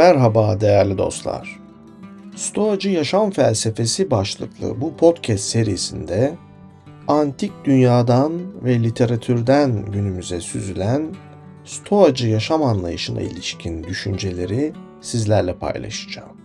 Merhaba değerli dostlar. Stoacı Yaşam Felsefesi başlıklı bu podcast serisinde antik dünyadan ve literatürden günümüze süzülen Stoacı yaşam anlayışına ilişkin düşünceleri sizlerle paylaşacağım.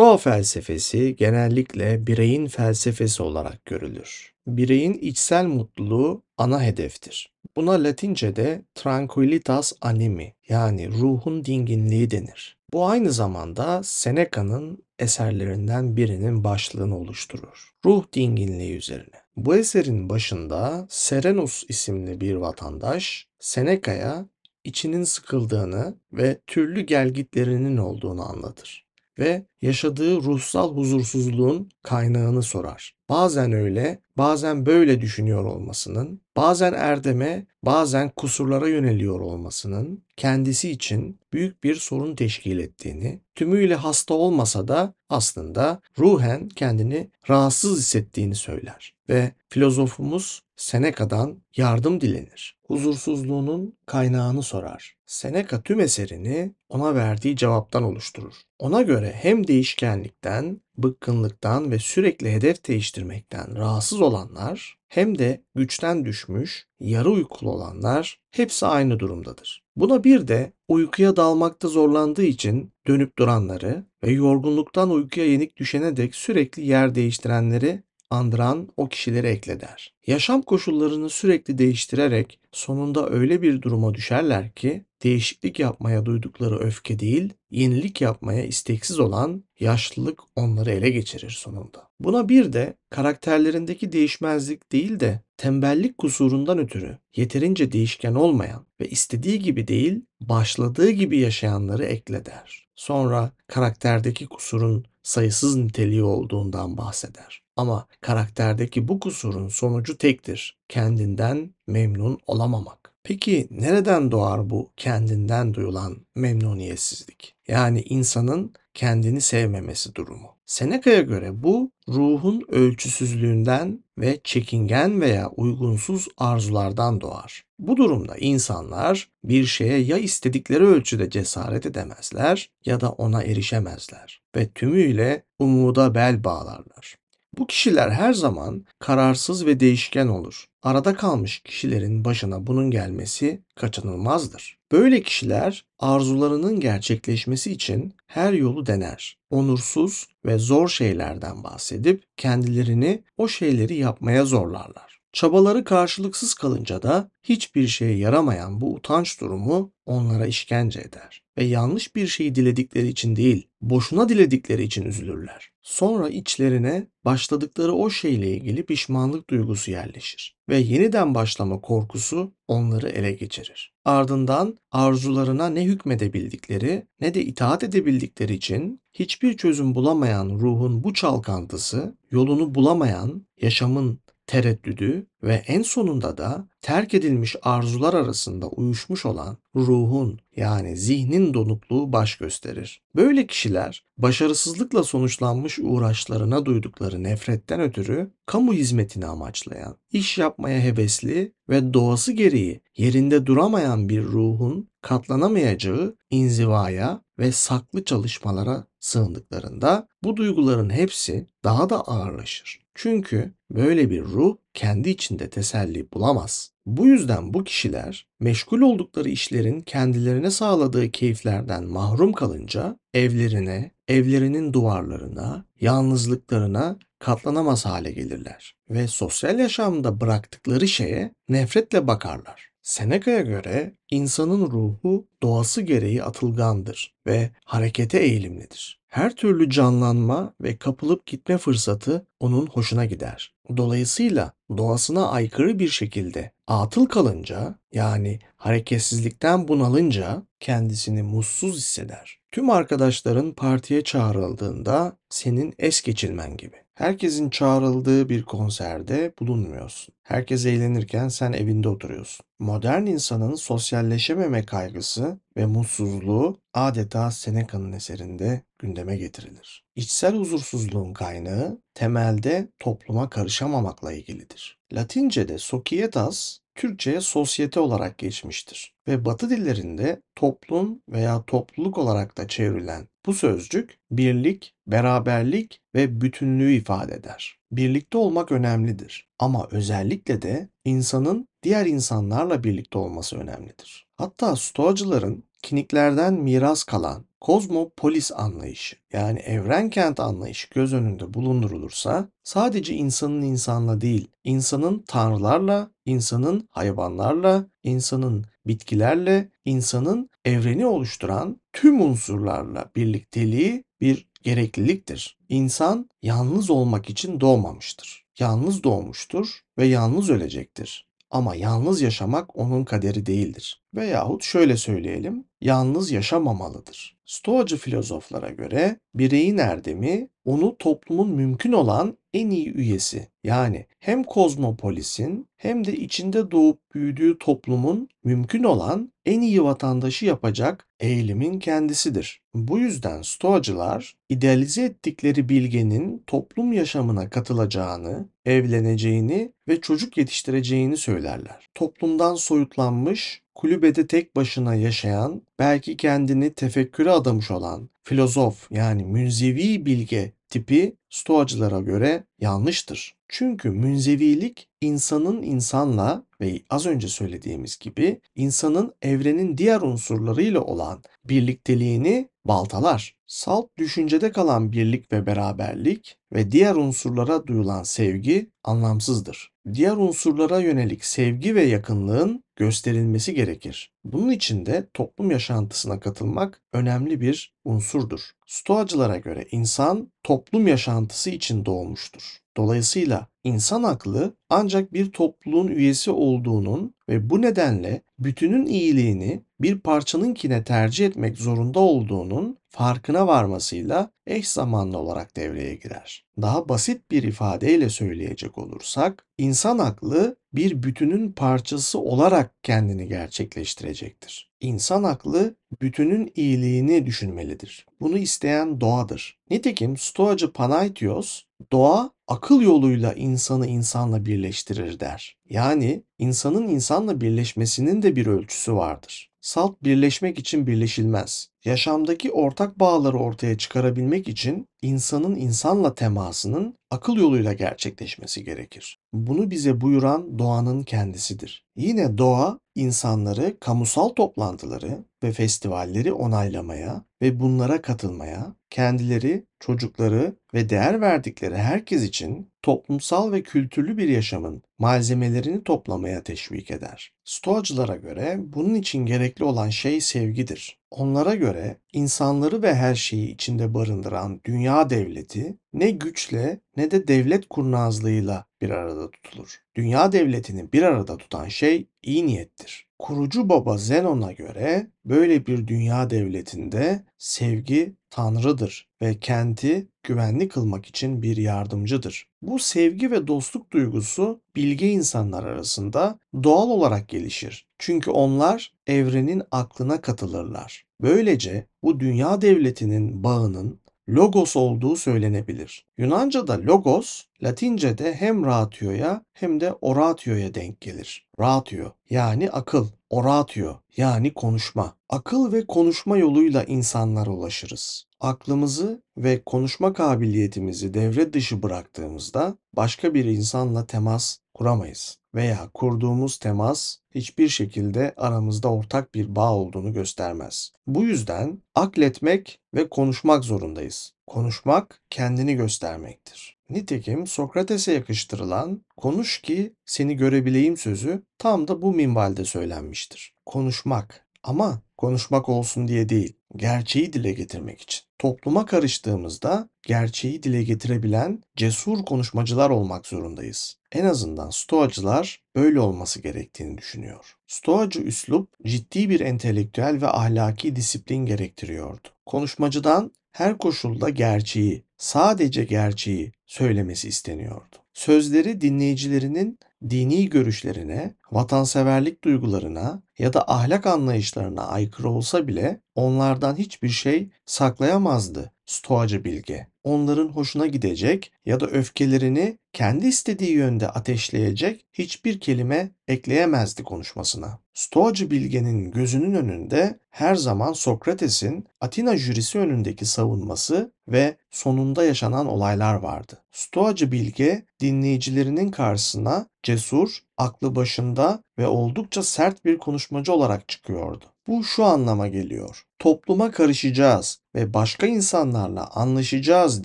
Stoa felsefesi genellikle bireyin felsefesi olarak görülür. Bireyin içsel mutluluğu ana hedeftir. Buna Latince'de tranquillitas animi yani ruhun dinginliği denir. Bu aynı zamanda Seneca'nın eserlerinden birinin başlığını oluşturur. Ruh dinginliği üzerine. Bu eserin başında Serenus isimli bir vatandaş Seneca'ya içinin sıkıldığını ve türlü gelgitlerinin olduğunu anlatır ve yaşadığı ruhsal huzursuzluğun kaynağını sorar. Bazen öyle, bazen böyle düşünüyor olmasının, bazen erdeme, bazen kusurlara yöneliyor olmasının kendisi için büyük bir sorun teşkil ettiğini, tümüyle hasta olmasa da aslında ruhen kendini rahatsız hissettiğini söyler ve filozofumuz Seneca'dan yardım dilenir. Huzursuzluğunun kaynağını sorar. Seneca tüm eserini ona verdiği cevaptan oluşturur. Ona göre hem değişkenlikten, bıkkınlıktan ve sürekli hedef değiştirmekten rahatsız olanlar hem de güçten düşmüş, yarı uykulu olanlar hepsi aynı durumdadır. Buna bir de uykuya dalmakta zorlandığı için dönüp duranları ve yorgunluktan uykuya yenik düşene dek sürekli yer değiştirenleri andıran o kişileri ekleder. Yaşam koşullarını sürekli değiştirerek sonunda öyle bir duruma düşerler ki değişiklik yapmaya duydukları öfke değil, yenilik yapmaya isteksiz olan yaşlılık onları ele geçirir sonunda. Buna bir de karakterlerindeki değişmezlik değil de tembellik kusurundan ötürü yeterince değişken olmayan ve istediği gibi değil, başladığı gibi yaşayanları ekle der. Sonra karakterdeki kusurun sayısız niteliği olduğundan bahseder. Ama karakterdeki bu kusurun sonucu tektir. Kendinden memnun olamamak. Peki nereden doğar bu kendinden duyulan memnuniyetsizlik? Yani insanın kendini sevmemesi durumu. Seneca'ya göre bu ruhun ölçüsüzlüğünden ve çekingen veya uygunsuz arzulardan doğar. Bu durumda insanlar bir şeye ya istedikleri ölçüde cesaret edemezler ya da ona erişemezler ve tümüyle umuda bel bağlarlar. Bu kişiler her zaman kararsız ve değişken olur. Arada kalmış kişilerin başına bunun gelmesi kaçınılmazdır. Böyle kişiler arzularının gerçekleşmesi için her yolu dener. Onursuz ve zor şeylerden bahsedip kendilerini o şeyleri yapmaya zorlarlar. Çabaları karşılıksız kalınca da hiçbir şeye yaramayan bu utanç durumu onlara işkence eder ve yanlış bir şeyi diledikleri için değil, boşuna diledikleri için üzülürler. Sonra içlerine başladıkları o şeyle ilgili pişmanlık duygusu yerleşir ve yeniden başlama korkusu onları ele geçirir. Ardından arzularına ne hükmedebildikleri ne de itaat edebildikleri için hiçbir çözüm bulamayan ruhun bu çalkantısı, yolunu bulamayan yaşamın tereddüdü ve en sonunda da terk edilmiş arzular arasında uyuşmuş olan ruhun yani zihnin donukluğu baş gösterir. Böyle kişiler başarısızlıkla sonuçlanmış uğraşlarına duydukları nefretten ötürü kamu hizmetini amaçlayan, iş yapmaya hevesli ve doğası gereği yerinde duramayan bir ruhun katlanamayacağı inzivaya ve saklı çalışmalara sığındıklarında bu duyguların hepsi daha da ağırlaşır. Çünkü böyle bir ruh kendi içinde teselli bulamaz. Bu yüzden bu kişiler meşgul oldukları işlerin kendilerine sağladığı keyiflerden mahrum kalınca evlerine, evlerinin duvarlarına, yalnızlıklarına katlanamaz hale gelirler ve sosyal yaşamda bıraktıkları şeye nefretle bakarlar. Seneca'ya göre insanın ruhu doğası gereği atılgandır ve harekete eğilimlidir. Her türlü canlanma ve kapılıp gitme fırsatı onun hoşuna gider. Dolayısıyla doğasına aykırı bir şekilde atıl kalınca yani hareketsizlikten bunalınca kendisini mutsuz hisseder. Tüm arkadaşların partiye çağrıldığında senin es geçilmen gibi. Herkesin çağrıldığı bir konserde bulunmuyorsun. Herkes eğlenirken sen evinde oturuyorsun. Modern insanın sosyalleşememe kaygısı ve mutsuzluğu adeta Seneca'nın eserinde gündeme getirilir. İçsel huzursuzluğun kaynağı temelde topluma karışamamakla ilgilidir. Latince'de societas Türkçe'ye sosyete olarak geçmiştir ve Batı dillerinde toplum veya topluluk olarak da çevrilen bu sözcük birlik, beraberlik ve bütünlüğü ifade eder. Birlikte olmak önemlidir ama özellikle de insanın diğer insanlarla birlikte olması önemlidir. Hatta Stoacıların kiniklerden miras kalan kozmopolis anlayışı yani evren kent anlayışı göz önünde bulundurulursa sadece insanın insanla değil, insanın tanrılarla, insanın hayvanlarla, insanın bitkilerle, insanın evreni oluşturan tüm unsurlarla birlikteliği bir gerekliliktir. İnsan yalnız olmak için doğmamıştır. Yalnız doğmuştur ve yalnız ölecektir. Ama yalnız yaşamak onun kaderi değildir. Veyahut şöyle söyleyelim, yalnız yaşamamalıdır. Stoacı filozoflara göre bireyin erdemi onu toplumun mümkün olan en iyi üyesi yani hem kozmopolisin hem de içinde doğup büyüdüğü toplumun mümkün olan en iyi vatandaşı yapacak eğilimin kendisidir. Bu yüzden Stoacılar idealize ettikleri bilgenin toplum yaşamına katılacağını, evleneceğini ve çocuk yetiştireceğini söylerler. Toplumdan soyutlanmış, kulübede tek başına yaşayan, belki kendini tefekküre adamış olan filozof yani münzevi bilge tipi Stoacılara göre yanlıştır. Çünkü münzevilik insanın insanla ve az önce söylediğimiz gibi insanın evrenin diğer unsurlarıyla olan birlikteliğini baltalar. Salt düşüncede kalan birlik ve beraberlik ve diğer unsurlara duyulan sevgi anlamsızdır. Diğer unsurlara yönelik sevgi ve yakınlığın gösterilmesi gerekir. Bunun için de toplum yaşantısına katılmak önemli bir unsurdur. Stoacılara göre insan toplum yaşantısı için doğmuştur. Dolayısıyla insan aklı ancak bir topluluğun üyesi olduğunun ve bu nedenle bütünün iyiliğini bir parçanınkine tercih etmek zorunda olduğunun farkına varmasıyla eş zamanlı olarak devreye girer. Daha basit bir ifadeyle söyleyecek olursak, insan aklı bir bütünün parçası olarak kendini gerçekleştirecektir. İnsan aklı bütünün iyiliğini düşünmelidir. Bunu isteyen doğadır. Nitekim Stoacı Panaitios, doğa akıl yoluyla insanı insanla birleştirir der. Yani insanın insanla birleşmesinin de bir ölçüsü vardır. Salt birleşmek için birleşilmez. Yaşamdaki ortak bağları ortaya çıkarabilmek için insanın insanla temasının akıl yoluyla gerçekleşmesi gerekir. Bunu bize buyuran doğanın kendisidir. Yine doğa insanları kamusal toplantıları ve festivalleri onaylamaya ve bunlara katılmaya, kendileri, çocukları ve değer verdikleri herkes için toplumsal ve kültürlü bir yaşamın malzemelerini toplamaya teşvik eder. Stoacılara göre bunun için gerekli olan şey sevgidir. Onlara göre insanları ve her şeyi içinde barındıran dünya devleti ne güçle ne de devlet kurnazlığıyla bir arada tutulur. Dünya devletini bir arada tutan şey iyi niyettir. Kurucu baba Zenon'a göre böyle bir dünya devletinde sevgi tanrıdır ve kenti güvenli kılmak için bir yardımcıdır. Bu sevgi ve dostluk duygusu bilge insanlar arasında doğal olarak gelişir. Çünkü onlar evrenin aklına katılırlar. Böylece bu dünya devletinin bağının logos olduğu söylenebilir. Yunanca'da logos, Latince'de hem ratio'ya hem de oratio'ya denk gelir. Ratio yani akıl, oratio yani konuşma. Akıl ve konuşma yoluyla insanlara ulaşırız. Aklımızı ve konuşma kabiliyetimizi devre dışı bıraktığımızda başka bir insanla temas kuramayız veya kurduğumuz temas hiçbir şekilde aramızda ortak bir bağ olduğunu göstermez. Bu yüzden akletmek ve konuşmak zorundayız. Konuşmak kendini göstermektir. Nitekim Sokrates'e yakıştırılan konuş ki seni görebileyim sözü tam da bu minvalde söylenmiştir. Konuşmak ama konuşmak olsun diye değil, gerçeği dile getirmek için. Topluma karıştığımızda gerçeği dile getirebilen cesur konuşmacılar olmak zorundayız. En azından Stoacılar böyle olması gerektiğini düşünüyor. Stoacı üslup ciddi bir entelektüel ve ahlaki disiplin gerektiriyordu. Konuşmacıdan her koşulda gerçeği, sadece gerçeği söylemesi isteniyordu. Sözleri dinleyicilerinin dini görüşlerine, vatanseverlik duygularına ya da ahlak anlayışlarına aykırı olsa bile onlardan hiçbir şey saklayamazdı Stoacı bilge. Onların hoşuna gidecek ya da öfkelerini kendi istediği yönde ateşleyecek hiçbir kelime ekleyemezdi konuşmasına. Stoacı bilgenin gözünün önünde her zaman Sokrates'in Atina jürisi önündeki savunması ve sonunda yaşanan olaylar vardı. Stoacı bilge dinleyicilerinin karşısına cesur, aklı başında ve oldukça sert bir konuşmacı olarak çıkıyordu. Bu şu anlama geliyor. Topluma karışacağız ve başka insanlarla anlaşacağız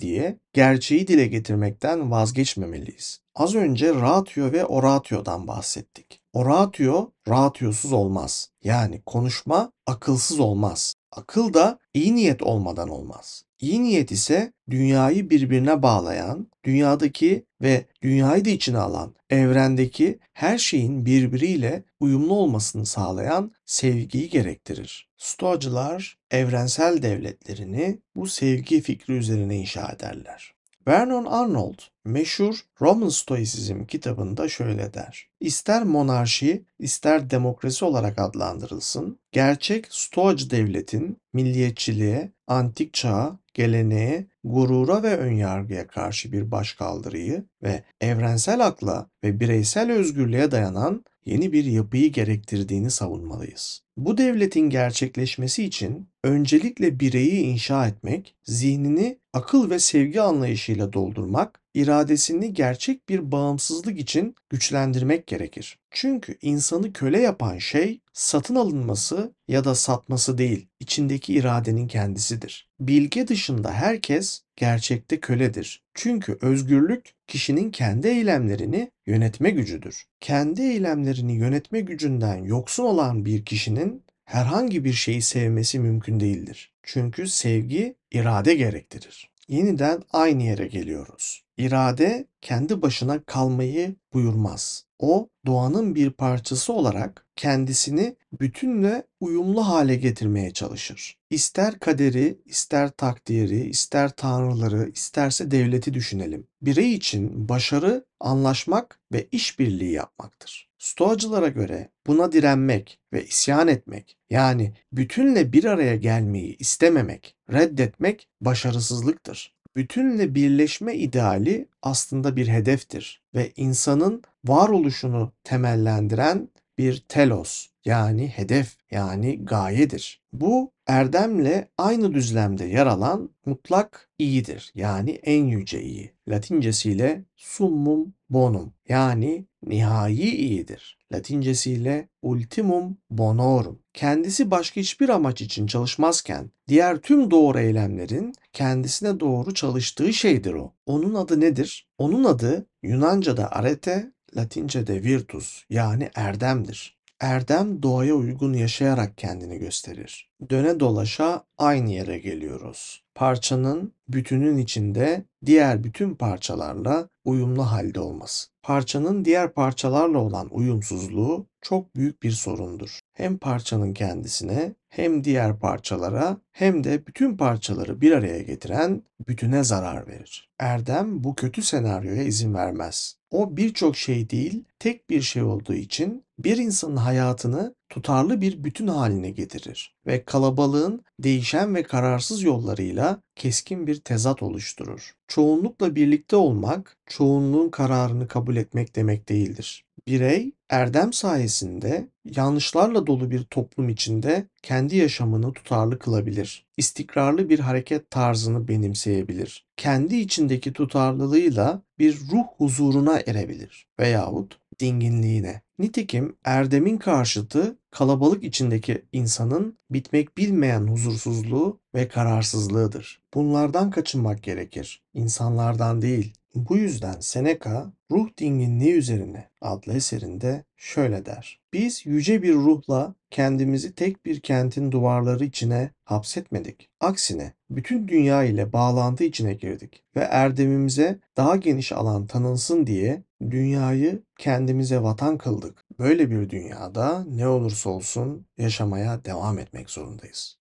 diye gerçeği dile getirmekten vazgeçmemeliyiz. Az önce ratio ve oratio'dan bahsettik. Oratio, ratiosuz olmaz. Yani konuşma akılsız olmaz. Akıl da iyi niyet olmadan olmaz. İyi niyet ise dünyayı birbirine bağlayan, dünyadaki ve dünyayı da içine alan, evrendeki her şeyin birbiriyle uyumlu olmasını sağlayan sevgiyi gerektirir. Stoacılar evrensel devletlerini bu sevgi fikri üzerine inşa ederler. Vernon Arnold meşhur Roman Stoisizm kitabında şöyle der. İster monarşi, ister demokrasi olarak adlandırılsın, gerçek Stoacı devletin milliyetçiliğe, antik çağa, geleneğe, gurura ve önyargıya karşı bir başkaldırıyı ve evrensel akla ve bireysel özgürlüğe dayanan yeni bir yapıyı gerektirdiğini savunmalıyız. Bu devletin gerçekleşmesi için öncelikle bireyi inşa etmek, zihnini akıl ve sevgi anlayışıyla doldurmak, iradesini gerçek bir bağımsızlık için güçlendirmek gerekir. Çünkü insanı köle yapan şey satın alınması ya da satması değil, içindeki iradenin kendisidir. Bilge dışında herkes gerçekte köledir. Çünkü özgürlük kişinin kendi eylemlerini yönetme gücüdür. Kendi eylemlerini yönetme gücünden yoksun olan bir kişinin herhangi bir şeyi sevmesi mümkün değildir. Çünkü sevgi irade gerektirir. Yeniden aynı yere geliyoruz. İrade kendi başına kalmayı buyurmaz. O doğanın bir parçası olarak kendisini bütünle uyumlu hale getirmeye çalışır. İster kaderi, ister takdiri, ister tanrıları, isterse devleti düşünelim. Birey için başarı anlaşmak ve işbirliği yapmaktır. Stoacılara göre buna direnmek ve isyan etmek yani bütünle bir araya gelmeyi istememek, reddetmek başarısızlıktır. Bütünle birleşme ideali aslında bir hedeftir ve insanın varoluşunu temellendiren bir telos yani hedef yani gayedir. Bu erdemle aynı düzlemde yer alan mutlak iyidir yani en yüce iyi. Latincesiyle summum bonum yani nihai iyidir. Latincesiyle ultimum bonorum. Kendisi başka hiçbir amaç için çalışmazken diğer tüm doğru eylemlerin kendisine doğru çalıştığı şeydir o. Onun adı nedir? Onun adı Yunanca'da arete, Latince'de virtus yani erdemdir. Erdem doğaya uygun yaşayarak kendini gösterir. Döne dolaşa aynı yere geliyoruz. Parçanın bütünün içinde diğer bütün parçalarla uyumlu halde olması. Parçanın diğer parçalarla olan uyumsuzluğu çok büyük bir sorundur. Hem parçanın kendisine hem diğer parçalara hem de bütün parçaları bir araya getiren bütüne zarar verir. Erdem bu kötü senaryoya izin vermez. O birçok şey değil, tek bir şey olduğu için bir insanın hayatını tutarlı bir bütün haline getirir ve kalabalığın değişen ve kararsız yollarıyla keskin bir tezat oluşturur. Çoğunlukla birlikte olmak, çoğunluğun kararını kabul etmek demek değildir. Birey erdem sayesinde yanlışlarla dolu bir toplum içinde kendi yaşamını tutarlı kılabilir. İstikrarlı bir hareket tarzını benimseyebilir. Kendi içindeki tutarlılığıyla bir ruh huzuruna erebilir veyahut dinginliğine. Nitekim erdemin karşıtı kalabalık içindeki insanın bitmek bilmeyen huzursuzluğu ve kararsızlığıdır. Bunlardan kaçınmak gerekir, insanlardan değil. Bu yüzden Seneca Ruh Dinginliği Üzerine adlı eserinde şöyle der. Biz yüce bir ruhla kendimizi tek bir kentin duvarları içine hapsetmedik. Aksine bütün dünya ile bağlantı içine girdik ve erdemimize daha geniş alan tanınsın diye dünyayı kendimize vatan kıldık. Böyle bir dünyada ne olursa olsun yaşamaya devam etmek zorundayız.